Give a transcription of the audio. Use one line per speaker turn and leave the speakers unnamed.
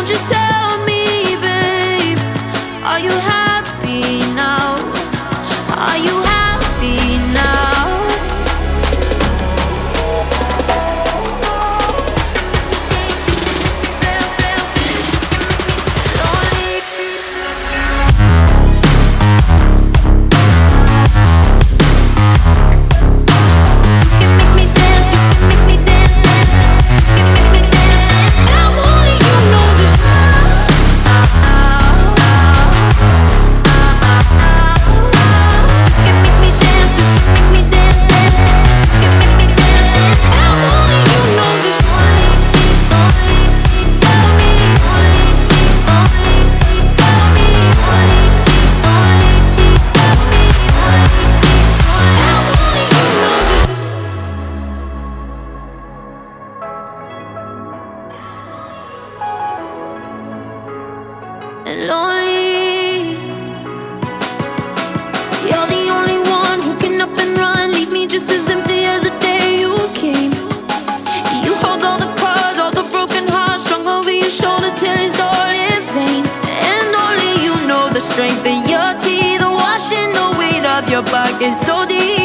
won't you tell me, babe? Are you lonely. You're the only one who can up and run, leave me just as empty as the day you came. You hold all the cards, all the broken hearts, strung over your shoulder till it's all in vain. And only you know the strength in your teeth, the washing the weight of your pockets so deep.